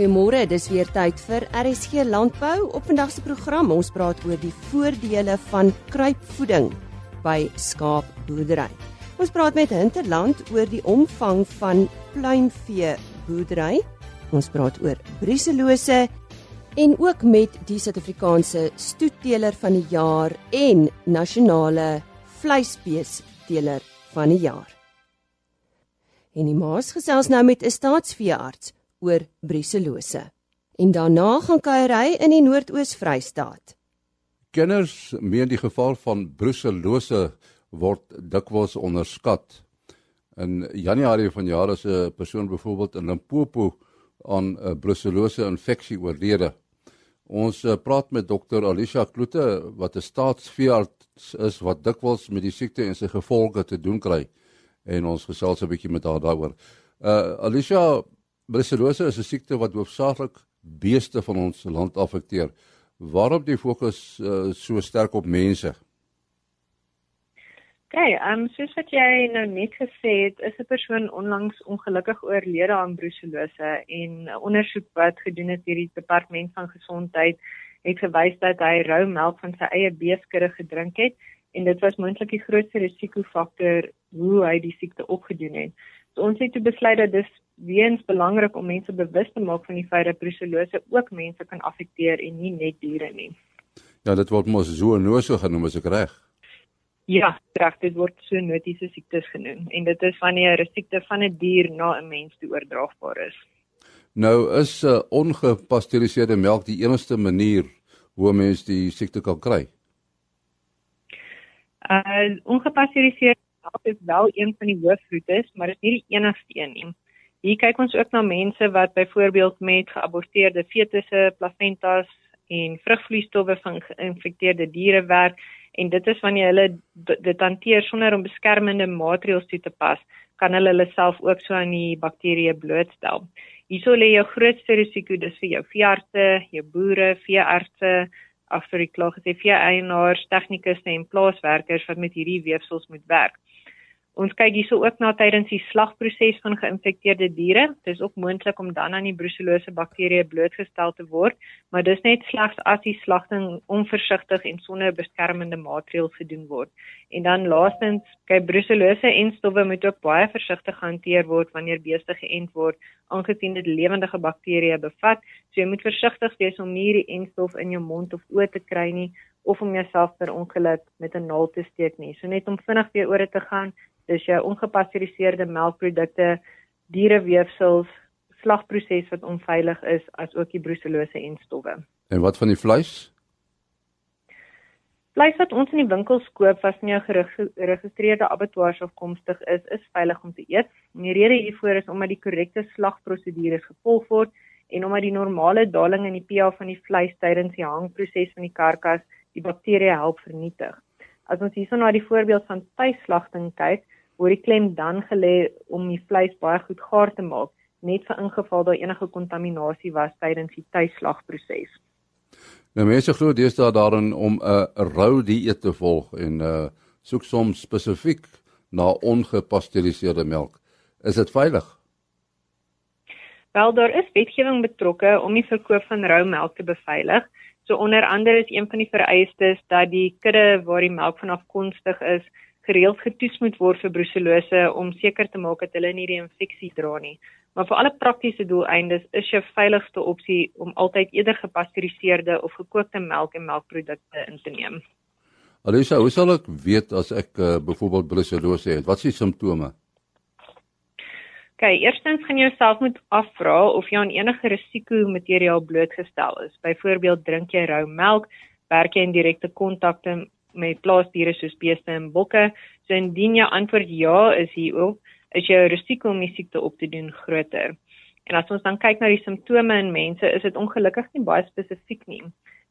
Goeiemôre, dis weer tyd vir RSG Landbou. Op vandag se program ons praat oor die voordele van kruipvoeding by skaapboerdery. Ons praat met Hinterland oor die omvang van pluimvee boerdery. Ons praat oor bruselose en ook met die Suid-Afrikaanse stoetteler van die jaar en nasionale vleisbeesteler van die jaar. En die maas gesels nou met 'n staatsveearts oor bruselose. En daarna gaan kuiery in die Noord-Oos-Vrystaat. Kenners meen die geval van bruselose word dikwels onderskat. In Januarie van jaar is 'n persoon byvoorbeeld in Limpopo aan 'n bruselose infeksie oorlede. Ons eh, praat met dokter Alicia Kloete wat 'n staatsveearts is wat dikwels met die siekte en sy gevolge te doen kry en ons gesels 'n bietjie met haar daaroor. Uh Alicia, brucellose is 'n siekte wat hoofsaaklik beeste van ons land affekteer. Waarom die fokus uh, so sterk op mense? Okay, ehm um, soos wat jy nou net gesê het, is 'n persoon onlangs ongelukkig oorlede aan brucellose en 'n ondersoek wat gedoen is deur die departement van gesondheid het gewys dat hy rou melk van sy eie beeskudde gedrink het en dit was moontlik die grootste risikofaktor hoe hy die siekte opgedoen het. So ons het besluit dat dis weens belangrik om mense bewus te maak van die feit dat brucellose ook mense kan affekteer en nie net diere nie. Ja, dit word mos zoonose genoem as ek reg. Ja, reg, dit word zoonotiese siektes genoem en dit is wanneer 'n siekte van 'n dier na 'n mens toe oordraagbaar is. Nou is 'n uh, ongepasteuriseerde melk die enigste manier hoe mense die siekte kan kry. Uh ongepasteuriseerde melk is wel een van die hoofroetes, maar dit is nie die enigste een nie. Hier kyk ons ook na mense wat byvoorbeeld met geaborteerde fetusse, placentas en vrugvloeistowwe van geïnfekteerde diere werk en dit is wanneer hulle dit hanteer sonder om beskermende maatreëls toe te pas, kan hulle hulle self ook so aan die bakterieë blootstel. Hierso lê jou grootste risiko dis vir jou veeartse, jou boere, veeartse, klaar gesê veeeienaars, tegnikusse en plaaswerkers wat met hierdie weefsels moet werk. Ons kyk hierso ook na tydens die slagproses van geïnfekteerde diere. Dit is ook moontlik om dan aan die brucellose bakterieë blootgestel te word, maar dis net slegs as die slagting onversigtig en sonder beskermende maatreëls gedoen word. En dan laastens, kyk brucellose en stowwe moet ook baie versigtig gehanteer word wanneer beeste geënt word, aangesien dit lewendige bakterieë bevat. So jy moet versigtig wees om nie die enstof in jou mond of oë te kry nie of om jouself per ongeluk met 'n naald te steek nie. So net om vinnig weer oor te gaan, dis jou ongepasteuriseerde melkprodukte, diereweefsels, slagproses wat onveilig is, as ook die brucellose en stowwe. En wat van die vleis? Vleis wat ons in die winkels koop wat nie geregistreerde abattoirs afkomstig is, is veilig om te eet. En die rede hiervoor is omdat die korrekte slagprosedures gevolg word en omdat die normale daling in die pH van die vleis tydens die hangproses van die karkas die bakterieë help vernietig. As ons hierson na die voorbeeld van tuislagting kyk, word die klem dan gelê om die vleis baie goed gaar te maak, net vir ingeval daar enige kontaminasie was tydens die tuislagproses. Nou mense glo deesdae daarin om 'n uh, rou dieet te volg en uh soek soms spesifiek na ongepasteuriseerde melk. Is dit veilig? Wel daar is wetgewing betrokke om die verkoop van rou melk te beveilig. So onder andere is een van die vereistes dat die kudde waar die melk van afkomstig is, gereeld getoets moet word vir brucellose om seker te maak dat hulle nie die infeksie dra nie. Maar vir alle praktiese doeleindes is jou veiligste opsie om altyd eerder gepasteuriseerde of gekookte melk en melkprodukte in te neem. Alisa, hoe sal ek weet as ek uh, byvoorbeeld brucellose het? Wat is die simptome? Okay, eerstens gaan jy jouself moet afvra of jy aan enige risiko materiaal blootgestel is. Byvoorbeeld drink jy rou melk, werk jy in direkte kontakte met plaasdiere soos beeste en bokke. So indien jou antwoord ja is hierop, is jou risiko om die siekte op te doen groter. En as ons dan kyk na die simptome in mense, is dit ongelukkig nie baie spesifiek nie.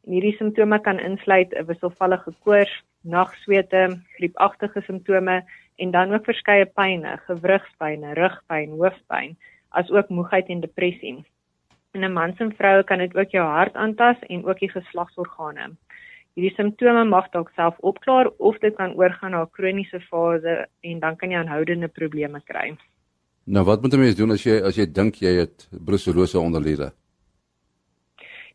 En hierdie simptome kan insluit 'n wisselvallige koors, nagswete, griepagtige simptome en dan ook verskeie pyne, gewrigspyne, rugpyn, hoofpyn, asook moegheid en depressie. In 'n man se vrou kan dit ook jou hart aantas en ook die geslagsorgane. Hierdie simptome mag dalk self opklaar of dit kan oorgaan na 'n kroniese fase en dan kan jy aanhoudende probleme kry. Nou wat moet 'n mens doen as jy as jy dink jy het brucellose onderliede?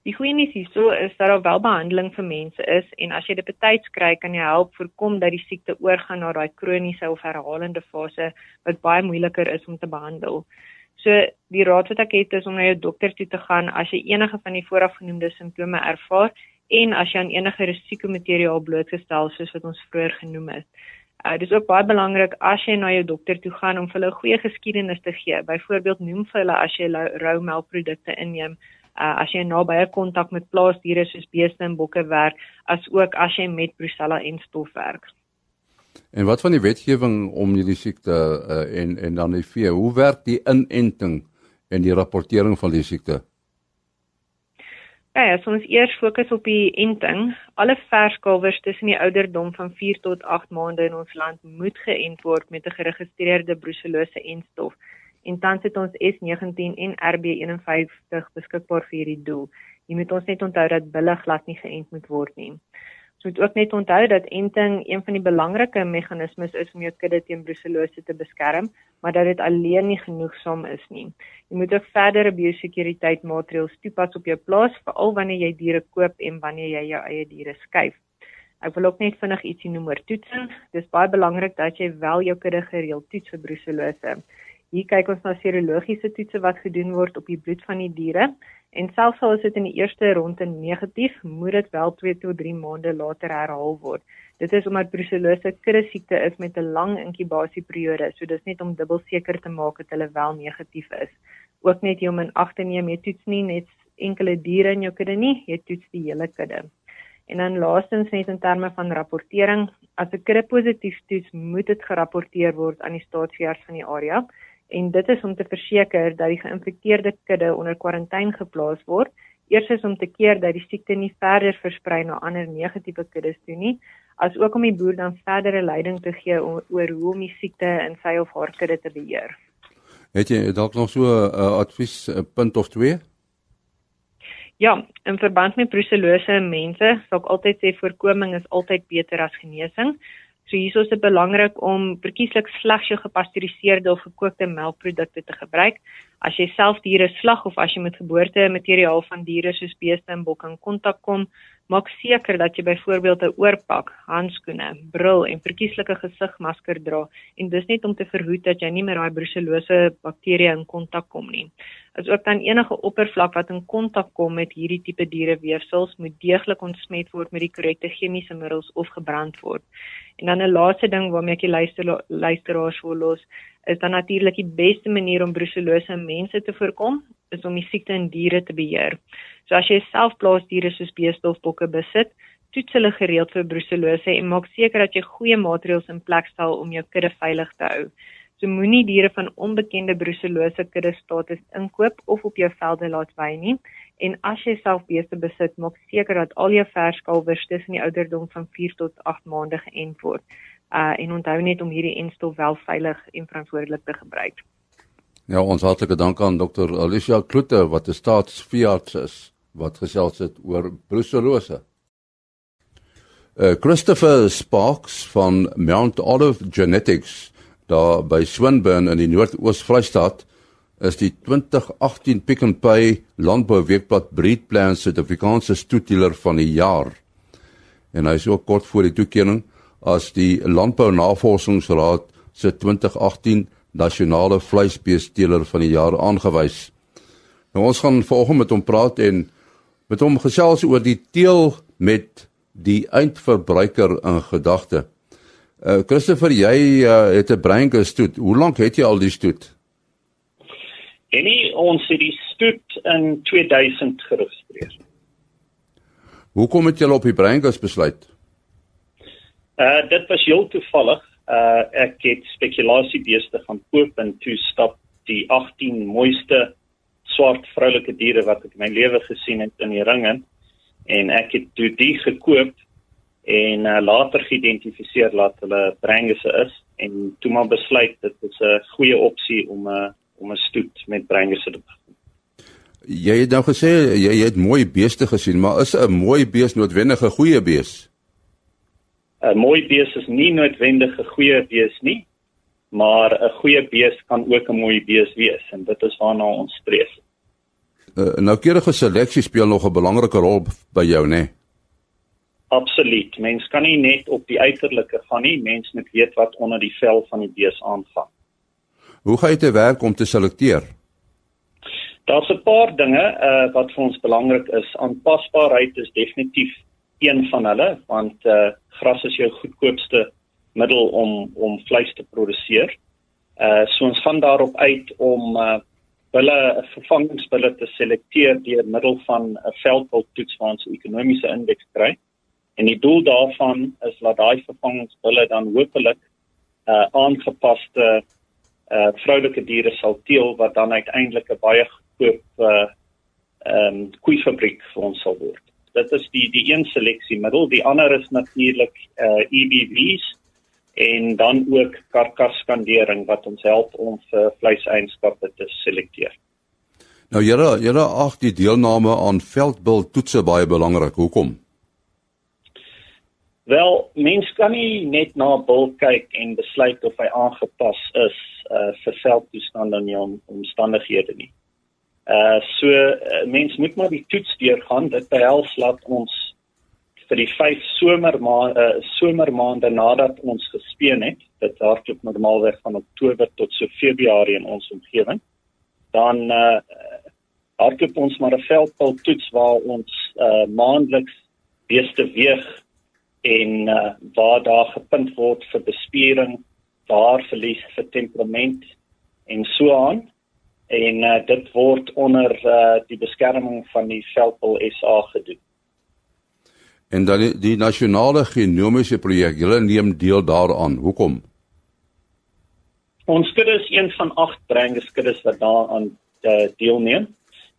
Die goeie nuus hierso is dat daar wel behandeling vir mense is en as jy dit betyds kry, kan jy help voorkom dat die siekte oorgaan na daai kroniese of herhalende fase wat baie moeiliker is om te behandel. So die raad wat ek het is om na jou dokter toe te gaan as jy enige van die voorafgenoemde simptome ervaar en as jy aan enige risikomateriaal blootgestel is soos wat ons vroeër genoem het. Uh, dit is ook baie belangrik as jy na jou dokter toe gaan om vir hulle 'n goeie geskiedenis te gee. Byvoorbeeld noem vir hulle as jy rou melkprodukte inneem uh, as jy naby 'n kontak met plaasdiere soos beeste en bokke werk, as ook as jy met Brucella en stof werk. En wat van die wetgewing om hierdie siekte uh, en en dan die vee, hoe werk die inenting en die rapportering van die siekte? Ja, so ons eers fokus op die enting. Alle verskalwers tussen die ouderdom van 4 tot 8 maande in ons land moet geënt word met 'n geregistreerde brucellose enstof en tans het ons S19 en RB51 beskikbaar vir hierdie doel. Jy moet ons net onthou dat bulle glad nie geënt moet word nie. Ons moet ook net onthou dat enting een van die belangrike meganismes is om jou kudde teen brucellose te beskerm, maar dat dit alleen nie genoegsaam is nie. Jy moet ook verdere biosekuriteit maatreëls toepas op jou plaas, veral wanneer jy diere koop en wanneer jy jou eie diere skuif. Ek wil ook net vinnig ietsie noem oor toetsing. Dis baie belangrik dat jy wel jou kudde gereeld toets vir brucellose. Hier kyk ons na serologiese toetse wat gedoen word op die bloed van die diere en selfs al is dit in die eerste ronde negatief, moet dit wel 2 tot 3 maande later herhaal word. Dit is omdat brucellose kudde siekte is met 'n lang inkubasieperiode, so dis net om dubbel seker te maak dat hulle wel negatief is. Ook net jy om in ag te neem jy toets nie net enkele diere in jou kudde nie, jy toets die hele kudde. En dan laastens net in terme van rapportering, as 'n kudde positief toets, moet dit gerapporteer word aan die staatsveearts van die area en dit is om te verseker dat die geïnfekteerde kudde onder kwarantyne geplaas word. Eers is om te keer dat die siekte nie verder versprei na ander negatiewe kuddes toe nie, as ook om die boer dan verdere leiding te gee oor hoe om die siekte in sy of haar kudde te beheer. Het jy dalk nog so 'n uh, advies 'n punt of twee? Ja, in verband met brucellose in mense, sal ek altyd sê voorkoming is altyd beter as genesing. So hierso is dit belangrik om verkieslik slegs jou gepasteuriseerde of gekookte melkprodukte te gebruik. As jy self diere slag of as jy met geboorte materiaal van diere soos beeste en bokke in kontak kom, maak seker dat jy byvoorbeeld 'n oorpak, handskoene, bril en verkieslike gesigmasker dra en dis net om te verhoed dat jy nie met daai brucellose bakterieë in kontak kom nie. As ook dan enige oppervlak wat in kontak kom met hierdie tipe diereweefsels moet deeglik ontsmet word met die korrekte chemiese middels of gebrand word. En dan 'n laaste ding waarmee ek die luister luisteraars wil los, is dan natuurlik die beste manier om brucellose in mense te voorkom, is om die siekte in diere te beheer. So as jy self plaasdiere soos beeste of bokke besit, toets hulle gereeld vir brucellose en maak seker dat jy goeie maatreëls in plek stel om jou kudde veilig te hou. So moenie diere van onbekende brucellose kudde status inkoop of op jou velde laat wy nie. En as jy self beeste besit, maak seker dat al jou verskalwers tussen die ouderdom van 4 tot 8 maande geënt word. Uh en onthou net om hierdie enstof wel veilig en verantwoordelik te gebruik. Ja, ons hartlike dank aan Dr. Alicia Kloete wat 'n staatsveearts is wat gesels het oor brucellose. Uh Christopher Sparks van Mount Olive Genetics daar by Swinburne in die Noord-Oos-Vrystaat is die 2018 Pick n Pay Landbouweekblad Breedplan Suid-Afrikaanse stoetdealer van die jaar. En hy is ook kort voor die toekenning as die Landbou Navorsingsraad se 2018 nasionale vleisbeesteler van die jaar aangewys. Nou ons gaan volgende met hom praat en met hom gesels oor die teel met die eindverbruiker in gedagte. Uh Christopher, jy uh, het 'n breingestoet. Hoe lank het jy al die stoet? En nie, ons het die stoet in 2000 geregistreer. Hoekom het jy op die breingas besluit? Uh dit was heel toevallig. Uh ek het spekulasiebeeste gaan koop en toe stap die 18 mooiste swart vroulike diere wat ek in my lewe gesien het in die ringe en ek het toe die gekoop en uh, later geïdentifiseer dat hulle breingese is en toe maar besluit dit is 'n goeie opsie om 'n uh, om 'n stoet met breingese te begin. Jy het nou gesê jy, jy het mooi beeste gesien, maar is 'n mooi bees noodwendig 'n goeie bees? 'n Mooi bees is nie noodwendig 'n goeie bees nie, maar 'n goeie bees kan ook 'n mooi bees wees en dit is waarna ons streef. uh, noukeurige seleksie speel nog 'n belangrike rol by jou, né? Nee? Absoluut. Mens kan nie net op die uiterlike gaan nie, mens moet weet wat onder die vel van die bees aangaan. Hoe gaan jy te werk om te selekteer? Daar's 'n paar dinge uh wat vir ons belangrik is. Aanpasbaarheid is definitief een van hulle, want uh gras is jou goedkoopste middel om om vleis te produseer. Uh so ons gaan daarop uit om uh hulle vervangingsbulle te selekteer deur middel van 'n veldbultoets waar ons 'n ekonomiese indeks kry. En die doel daarvan is dat daai vervangingsbulle dan hopelik uh, aangepaste uh vroulike diere sal teel wat dan uiteindelik 'n baie goedkoop uh ehm um, koeifabriek vir ons sal word. Dit is die die een seleksiemiddel, die ander is natuurlik uh EBV's en dan ook karkasskandering wat ons help om vir vleiseienskappe te selekteer. Nou julle julle ag die deelname aan veldbil toetse baie belangrik. Hoekom? Wel, mens kan nie net na 'n bil kyk en besluit of hy aangepas is uh, vir veldtoestande en om, omstandighede nie. Uh so uh, mens moet maar die toets deurgaan. Dit behels laat ons vir die vyf somermaande uh, somermaande nadat ons gespeen het, dit hardloop normaalweg van Oktober tot so Februarie in ons omgewing, dan uh, hardloop ons maar 'n veldpil toets waar ons uh, maandeliks beeste weeg en uh, waar daar gepunt word vir bespiering, waar verlies vir temperament en so aan en uh, dit word onder uh, die beskerming van die veldpil SA gedoen. En dan die, die nasionale genomiese projek julle neem deel daaraan. Hoekom? Ons skudde is een van agt breinskuddes wat daaraan uh, deelneem.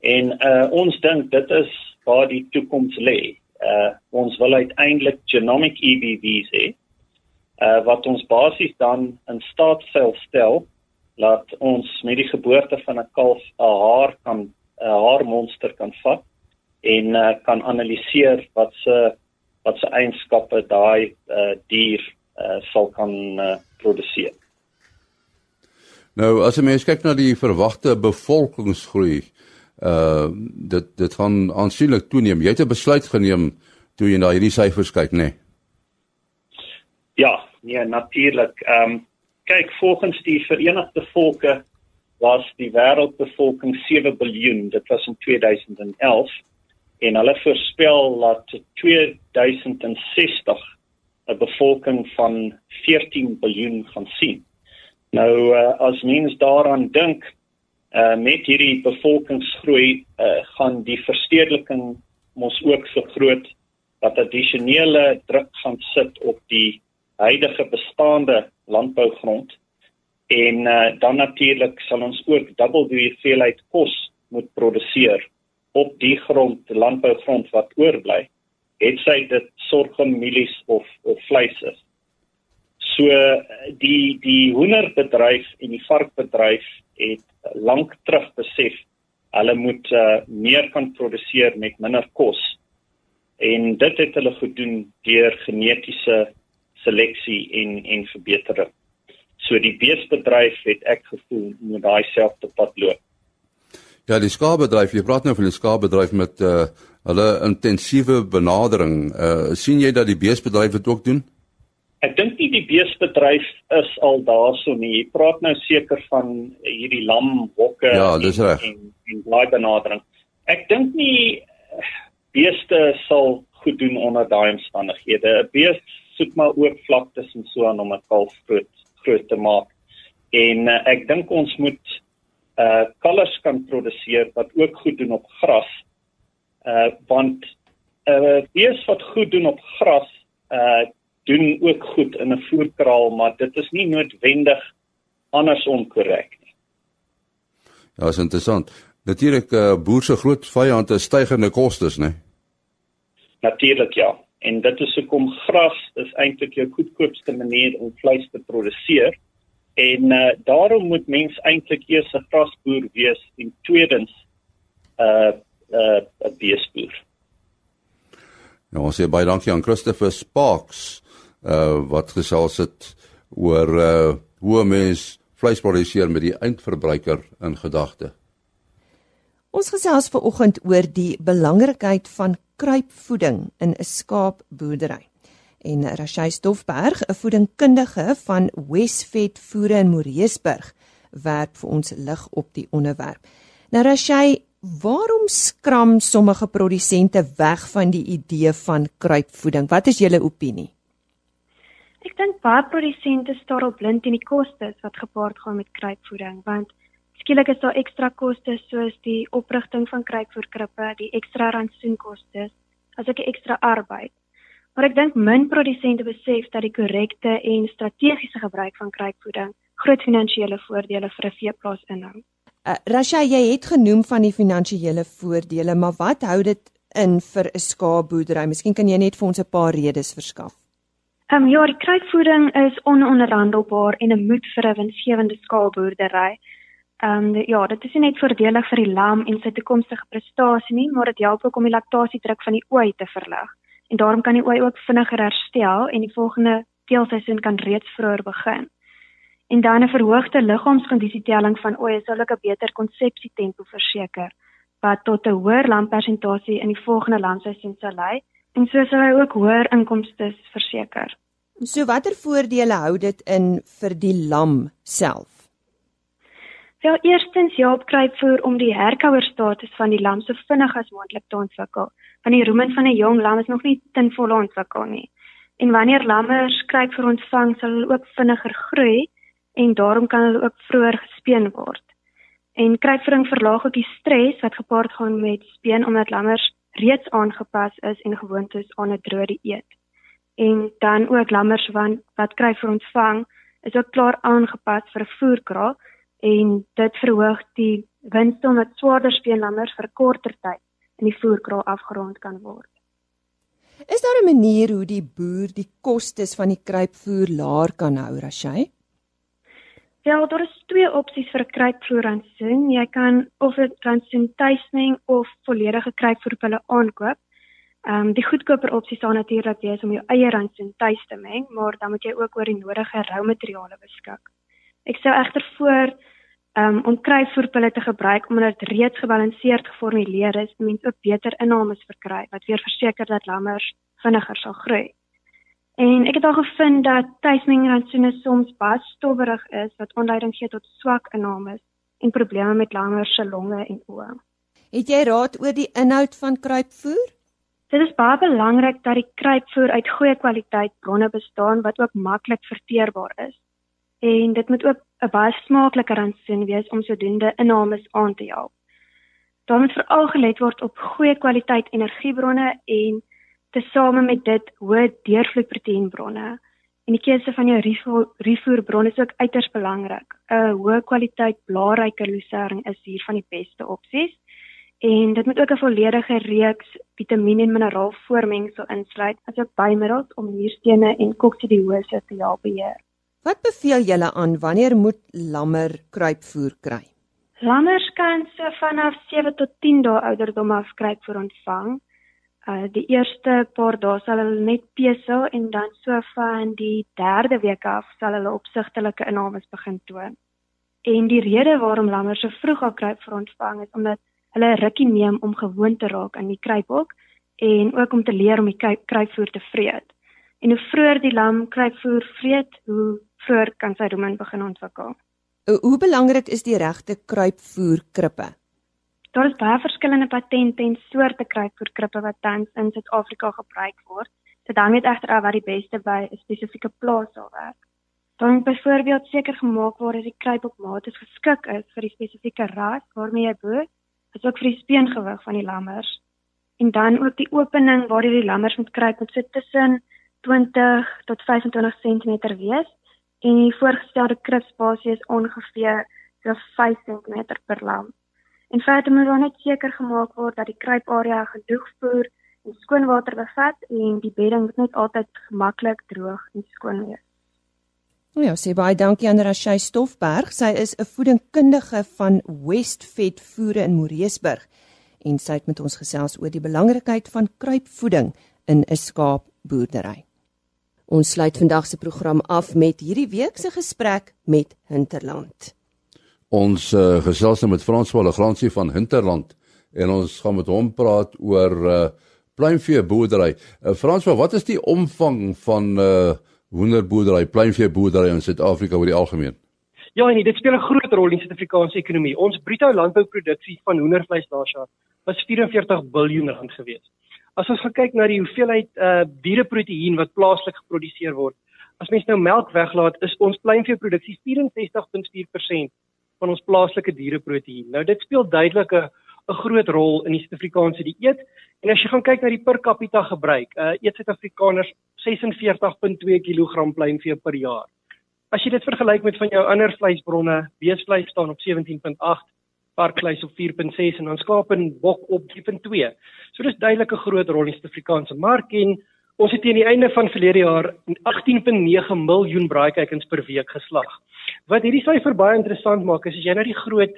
En uh, ons dink dit is waar die toekoms lê. Uh, ons wil uiteindelik genomic EBV's hê uh, wat ons basies dan in staat sal stel laat ons met die geboorte van 'n kalf 'n haar kan 'n haarmonster kan vat en uh, kan analiseer wat se wat se eienskappe daai uh, dier uh, sal kan uh, produseer. Nou as 'n mens kyk na die verwagte bevolkingsgroei, uh dit dit gaan aansienlik toeneem. Jy het 'n besluit geneem toe jy na hierdie syfers kyk, nê? Nee? Ja, nee, natuurlik. Ehm um, kyk volgens die Verenigde Volke was die wêreldbevolking 7 miljard. Dit was in 2011 en hulle voorspel dat 2060 'n bevolking van 14 miljard gaan sien. Nou uh, as mens daaraan dink, uh, met hierdie bevolkingsgroei uh, gaan die verstedeliking mos ook vergroot wat addisionele druk gaan sit op die huidige bestaande landbougrond en uh, dan natuurlik sal ons ook dubbel die hoeveelheid kos moet produseer op die grond, landbougrond wat oorbly, het sy dit sorgemielies of of vleis is. So die die hoenderbedryf en die varkbedryf het lank terug besef hulle moet uh, meer kan produseer met minder kos. En dit het hulle gedoen deur genetiese seleksie en en verbetering. So die beesbedryf het ek gevoel moet daai selfde pad loop. Ja, die skaapbedryf, jy praat nou van die skaapbedryf met uh hulle intensiewe benadering. Uh sien jy dat die beesbedryf dit ook doen? Ek dink nie die beesbedryf is al daarso nie. Jy praat nou seker van hierdie lam hokke ja, dis reg. en en daai benadering. Ek dink nie beeste sal goed doen onder daai omstandighede. 'n Bees soek maar ook vlaktes en so aan om 'n kalf groot groot te maak. En uh, ek dink ons moet uh kalvers kan produseer wat ook goed doen op gras. Uh want uh bees wat goed doen op gras uh doen ook goed in 'n voerkraal, maar dit is nie noodwendig andersom korrek nie. Ja, is interessant. Natuurlik uh boer se groot vyand is stygende kostes, né? Natuurlik ja. En dit is hoekom gras is eintlik jou goedkoopste manier om vleis te produseer. En uh, daarom moet mens eintlik eers 'n grasboer wees en tweedens 'n uh, 'n uh, 'n beesboer. Nou ons sê baie dankie aan Christopher Sparks uh wat gesels het oor uh hoe mens vleis produseer met die eindverbruiker in gedagte. Ons gesels ver oggend oor die belangrikheid van kruipvoeding in 'n skaapboerdery. En Rashay Stoffberg, 'n voedingkundige van Westvet Voere in Moreesburg, werp vir ons lig op die onderwerp. Nou Rashay, waarom skram sommige produsente weg van die idee van kruipvoeding? Wat is julle opinie? Ek dink baie produsente staar op blind in die kostes wat gepaard gaan met kruipvoeding, want skielik is daar ekstra kostes soos die oprigting van kruipvoerkrippe, die ekstra rantsoenkoste, asook die ekstra arbeid. Maar ek dink min produsente besef dat die korrekte en strategiese gebruik van kruipvoeding groot finansiële voordele vir 'n veeplaas inhou. Uh, Rasha, jy het genoem van die finansiële voordele, maar wat hou dit in vir 'n skaapboerdery? Miskien kan jy net vir ons 'n paar redes verskaf. Ehm um, ja, die kruipvoeding is ononderhandelbaar en 'n moet vir 'n winsgewende skaapboerdery. Ehm um, ja, dit is nie net voordelig vir die lam en sy toekomstige prestasie nie, maar dit help ook om die laktasiedruk van die ooi te verlig. En daarom kan die ooi ook vinniger herstel en die volgende teelseisoen kan reeds vroeër begin. En dan 'n verhoogde liggaamskondisietelling van ooi sal ook 'n beter konsepsietempo verseker wat tot 'n hoër lampersentasie in die volgende lamseisoen sal lei en so sal hy ook hoër inkomste verseker. So watter voordele hou dit in vir die lam self? Wel eerstens help kruipvoer om die herkouerstatus van die lam so vinnig as moontlik te ontwikkel, want die rumen van 'n jong lam is nog nie ten volle ontwikkel nie. En wanneer lammers kruipvoer ontvang, sal hulle ook vinniger groei en daarom kan hulle ook vroeër gespeen word. En kruipvoering verlaag ook die stres wat gepaard gaan met speen omdat lammers reeds aangepas is en gewoond is aan 'n droë dieet. En dan ook lammers wat wat kruipvoer ontvang, is ook klaar aangepas vir 'n voerkraal en dit verhoog die winste omdat swaarder speenlammers vir korter tyd in die voerkraal afgerond kan word. Is daar 'n manier hoe die boer die kostes van die kruipvoer laer kan hou, Rashay? Ja, daar is twee opsies vir 'n kruipvoerrantsoen. Jy kan of 'n rantsoen tuismeng of volledige kruipvoerpille aankoop. Ehm um, die goedkoper opsie sou natuurlik wees om jou eie rantsoen tuis te meng, maar dan moet jy ook oor die nodige rou materiale beskik. Ek sou egter voor um, om kruisvoerpille te gebruik omdat dit reeds gebalanseerd geformuleer is en mens ook beter inname verkry wat weer verseker dat lammers vinniger sal groei. En ek het al gevind dat tuismengrantsoene soms baie stowwerig is wat aanleiding gee tot swak inname en probleme met lammers se longe en oë. Het jy raad oor die inhoud van kruipvoer? Dit is baie belangrik dat die kruipvoer uit goeie kwaliteit bronne bestaan wat ook maklik verteerbaar is en dit moet ook 'n baie smaakliker rantsoen wees om sodoende innames aan te help. Daar moet veral gelet word op goeie kwaliteit energiebronne en tesame met dit hoë deurvloeiproteïenbronne. En die keuse van jou rifoerbron is ook uiters belangrik. 'n Hoë kwaliteit blaarryke lucerne is hier van die beste opsies. En dit moet ook 'n volledige reeks vitamiene en mineraalvoormengsel insluit, asook bymiddels om nierstene en koksidiose te help beheer. Wat beveel julle aan wanneer moet lammer kruipvoer kry? Lammers kan so vanaf 7 tot 10 dae ouderdom af kruipvoer ontvang. Uh die eerste paar dae sal hulle net pesel en dan so van die 3de week af sal hulle opsigtelike innames begin toon. En die rede waarom lammers so vroeg al kruipvoer ontvang is omdat hulle rukkie neem om gewoon te raak aan die kruiphok en ook om te leer om die kruipvoer te vreet. En hoe vroeër die lam kruipvoer vreet, hoe vroeër kan sy rumen begin ontwikkel. Hoe belangrik is die regte kruipvoerkrippe? Daar is baie verskillende patente en soorte kruipvoerkrippe wat tans in Suid-Afrika gebruik word. Dit hang net egter af wat die beste by 'n spesifieke plaas sal werk. Dan moet byvoorbeeld seker gemaak word dat die kruip op maat is geskik is vir die spesifieke ras waarmee jy boer, asook vir die speengewig van die lammers. En dan ook die opening waar die lammers moet kruip moet sit tussen 20 tot 25 cm wees en die voorgestelde kripspasie is ongeveer so 5 cm per lam. En verder moet dan net seker gemaak word dat die kruiparea genoeg voer en skoon water bevat en die bedding moet net altyd gemaklik droog en skoon wees. Nou ja, sê baie dankie aan Rashay Stoffberg. Sy is 'n voedingkundige van Westvet Voere in Moreesburg en sy het met ons gesels oor die belangrikheid van kruipvoeding in 'n skaapboerdery. Ons sluit vandag se program af met hierdie week se gesprek met Hinterland. Ons uh, gesels nou met Frans Walle Gransie van Hinterland en ons gaan met hom praat oor uh pluimvee boerdery. Uh, Frans, wat is die omvang van uh hoenderboerdery, pluimvee boerdery in Suid-Afrika oor die algemeen? Ja, en dit speel 'n groot rol in Suid-Afrikaanse ekonomie. Ons bruto landbouproduksie van hoendervleis laas jaar was 44 miljard rand gewees. As ons kyk na die hoeveelheid uh diereproteïen wat plaaslik geproduseer word, as mens nou melk weglaat, is ons pluimveeproduksie 64.4% van ons plaaslike diereproteïen. Nou dit speel duidelik 'n 'n groot rol in die Suid-Afrikaanse dieet. En as jy gaan kyk na die per capita gebruik, uh eet Suid-Afrikaners 46.2 kg pluimvee per jaar. As jy dit vergelyk met van jou ander vleisbronne, beesvleis staan op 17.8 varkvleis op 4.6 en dan skaap en bok op 3.2. So dis duidelik 'n groot rol in die Suid-Afrikaanse mark en ons het teen die einde van verlede jaar 18.9 miljoen braaikykens per week geslag. Wat hierdie syfer baie interessant maak is as jy na die groot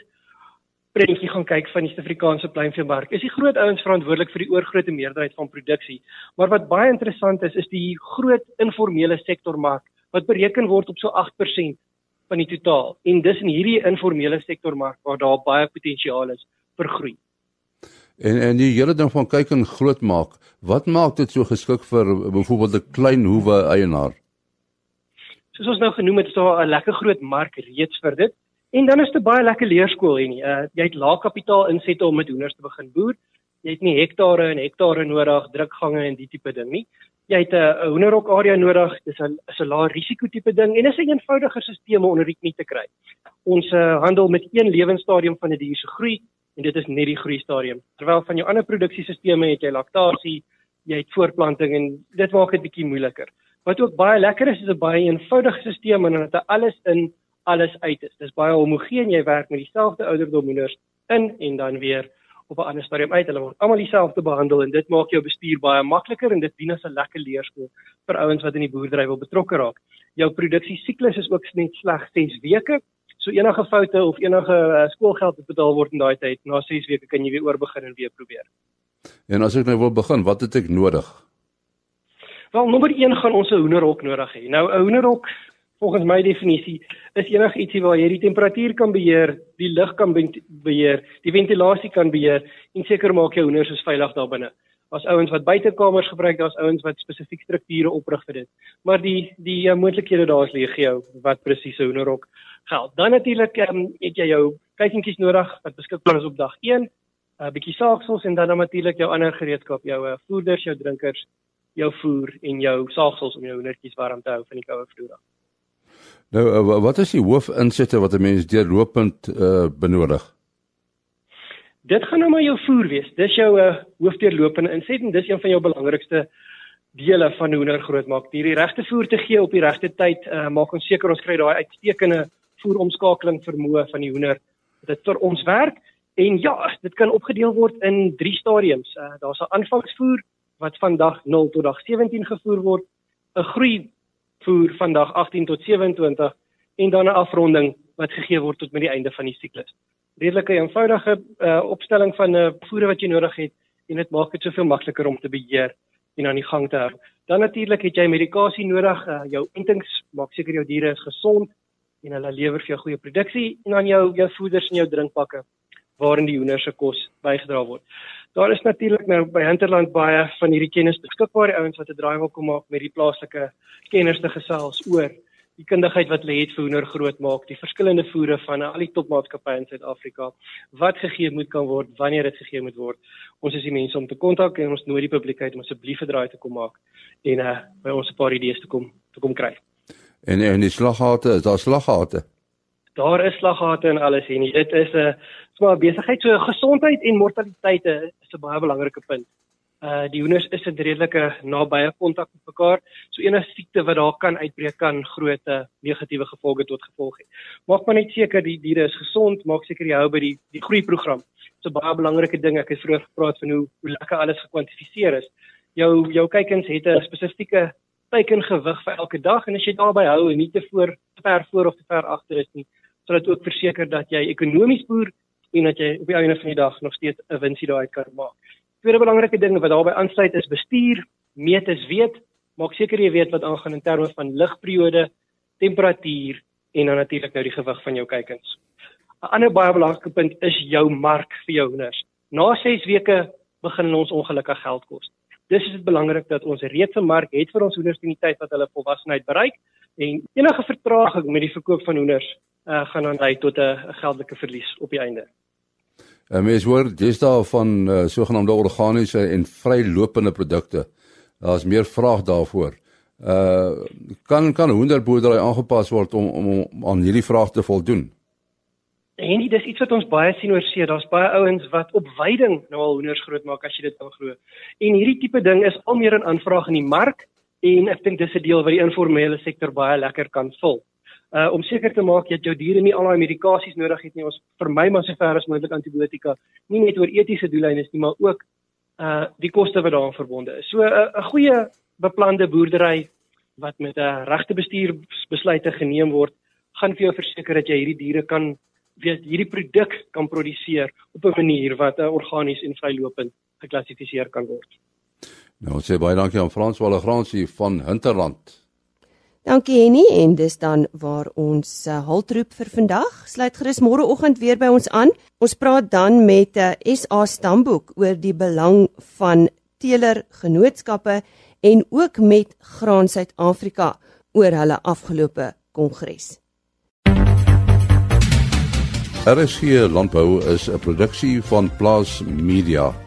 prentjie gaan kyk van die Suid-Afrikaanse pluimveemark, is die groot ouens verantwoordelik vir die oorgrootste meerderheid van produksie. Maar wat baie interessant is, is die groot informele sektormark wat bereken word op so 8% van die totaal. En dis in hierdie informele sektormark waar daar baie potensiaal is vir groei. En en die hele ding van kyk en groot maak, wat maak dit so geskik vir byvoorbeeld 'n klein hoewe eienaar? Soos ons nou genoem het, is daar 'n lekker groot mark reeds vir dit. En dan is dit baie lekker leerskool hier nie. Uh, jy het lae kapitaal insette om met hoenders te begin boer. Jy het nie hektare en hektare nodig, drukgange en die tipe ding nie jy het 'n hoenderhok area nodig, dis 'n is 'n lae risiko tipe ding en is 'n eenvoudiger om onder die knie te kry. Ons uh, handel met een lewensstadium van 'n die dier se groei en dit is net die groei stadium. Terwyl van jou ander produksiesisteme het jy laktasie, jy het voortplanting en dit maak dit bietjie moeiliker. Wat ook baie lekker is, is 'n baie eenvoudige stelsel en dit alles in alles uit is. Dis baie homogeen, jy werk met dieselfde ouderdom hoenders in en dan weer op 'n ander stadium uit. Hulle word almal dieselfde behandel en dit maak jou bestuur baie makliker en dit dien as 'n lekker leerskool vir ouens wat in die boerdery wil betrokke raak. Jou produksiesiklus is ook net slegs 6 weke. So enige foute of enige uh, skoolgeld wat betaal word in daai tyd, na 6 weke kan jy weer oorbegin en weer probeer. En as ek nou wil begin, wat het ek nodig? Wel, nommer 1 gaan ons 'n hoenderhok nodig hê. Nou 'n hoenderhok volgens my definisie is enigiets waar jy die temperatuur kan beheer, die lug kan beheer, die ventilasie kan beheer en seker maak jou hoenders is veilig daar binne. As ouens wat buitekamers gebruik, daar's ouens wat spesifiek strukture oprig vir dit. Maar die die uh, moontlikhede daar is legio wat presies 'n hoenderhok geld. Dan natuurlik um, het jy jou kykentjies nodig wat beskikbaar is op dag 1, 'n uh, bietjie saagsels en dan natuurlik jou ander gereedskap, jou uh, voeders, jou drinkers, jou voer en jou saagsels om jou hoendertjies warm te hou van die koue vloer. Nou uh, wat is die hoofinsette wat 'n mens deurlopend uh, benodig? Dit gaan nou maar jou voer wees. Dis jou uh, hoofdeurlopende inset en dis een van jou belangrikste dele van hoender grootmaak. Die regte voer te gee op die regte tyd, uh, maak ons seker ons kry daai uitstekende voeromskakeling vermoë van die hoender. Dit vir ons werk en ja, dit kan opgedeel word in 3 stadiums. Uh, Daar's 'n aanvangsvoer wat van dag 0 tot dag 17 gevoer word, 'n groei voer van dag 18 tot 27 en dan 'n afronding wat gegee word tot met die einde van die siklus. Redelike eenvoudige uh, opstelling van 'n uh, voere wat jy nodig het en dit maak dit soveel makliker om te beheer en aan die gang te hou. Dan natuurlik het jy medikasie nodig, uh, jou entings maak seker jou diere is gesond en hulle lewer vir jou goeie produksie en dan jou jou voeders en jou drinkpakke waarin die hoender se kos bygedra word. Daar is natuurlik nou by Hinterland baie van hierdie kennis beskikbaar, die ouens wat 'n draai wil kom maak met die plaaslike kenners te gesels oor die kundigheid wat hulle het vir hoender groot maak, die verskillende voere van al die topmaatskappye in Suid-Afrika, wat gegee moet kan word, wanneer dit gegee moet word. Ons is die mense om te kontak en ons nooi die publiekheid om asseblief 'n draai te kom maak en uh, by ons 'n paar idees te kom te kom kry. En en die slaggate, is daar slaggate? Daar is slaggate en alles hier. Dit is 'n uh, smaak besigheid so gesondheid en mortaliteit is 'n baie belangrike punt. Uh die hoenders is 'n redelike nabye kontak met mekaar. So enige siekte wat daar kan uitbreek kan groot negatiewe gevolge tot gevolg hê. Maak maar net seker die diere is gesond, maak seker jy hou by die die groeiprogram. Dit is 'n baie belangrike ding. Ek het vroeër gepraat van hoe hoe lekker alles gekwantifiseer is. Jou jou kykens het 'n spesifieke teikengewig vir elke dag en as jy daarby hou en nie te voor te ver voor of te ver agter is nie, sal dit ook verseker dat jy ekonomies boer en dat jy op die einde van die dag nog steeds 'n winsie daai kan maak. Tweede belangrike ding wat daarbey aansluit is bestuur, meet is weet, maak seker jy weet wat aangaan in terme van ligperiode, temperatuur en dan natuurlik nou die gewig van jou kuikens. 'n Ander baie belangrike punt is jou mark vir jou hoenders. Na 6 weke begin ons ongelukkig geld kos. Dis is dit belangrik dat ons reeds 'n mark het vir ons hoenders teen die tyd wat hulle volwassenheid bereik en enige vertraging met die verkoop van hoenders uh, gaan dan lei tot 'n geldelike verlies op die einde. En mens hoor dis daar van uh, sogenaamde organiese en vrylopende produkte. Daar's meer vraag daarvoor. Uh kan kan hoenderboerdery aangepas word om om, om aan hierdie vraag te voldoen? En dis iets wat ons baie sien oor see. Daar's baie ouens wat op veiding nou al hoenders grootmaak as jy dit wil glo. En hierdie tipe ding is al meer in aanvraag in die mark en ek dink dis 'n deel wat die informele sektor baie lekker kan vul. Uh om seker te maak dat jou diere nie al daai medikasies nodig het nie. Ons vermy maar sover as moontlik antibiotika, nie net oor etiese doeleindes nie, maar ook uh die koste wat daaraan verbonde is. So 'n uh, goeie beplande boerdery wat met 'n uh, regte bestuursbesluite geneem word, gaan vir jou verseker dat jy hierdie diere kan weet hierdie produk kan produseer op 'n manier wat uh, organies en vrylopend geklassifiseer kan word. Nou sê baie dankie aan Frans Wallegransie van Hinterland. Dankie Henny en dis dan waar ons uh, haltroep vir vandag. Sluit gerus môreoggend weer by ons aan. Ons praat dan met 'n uh, eh, SA stamboek oor die belang van teeler genootskappe en ook met Graan Suid-Afrika oor hulle afgelope kongres. RSG Landbou is 'n produksie van Plaas Media.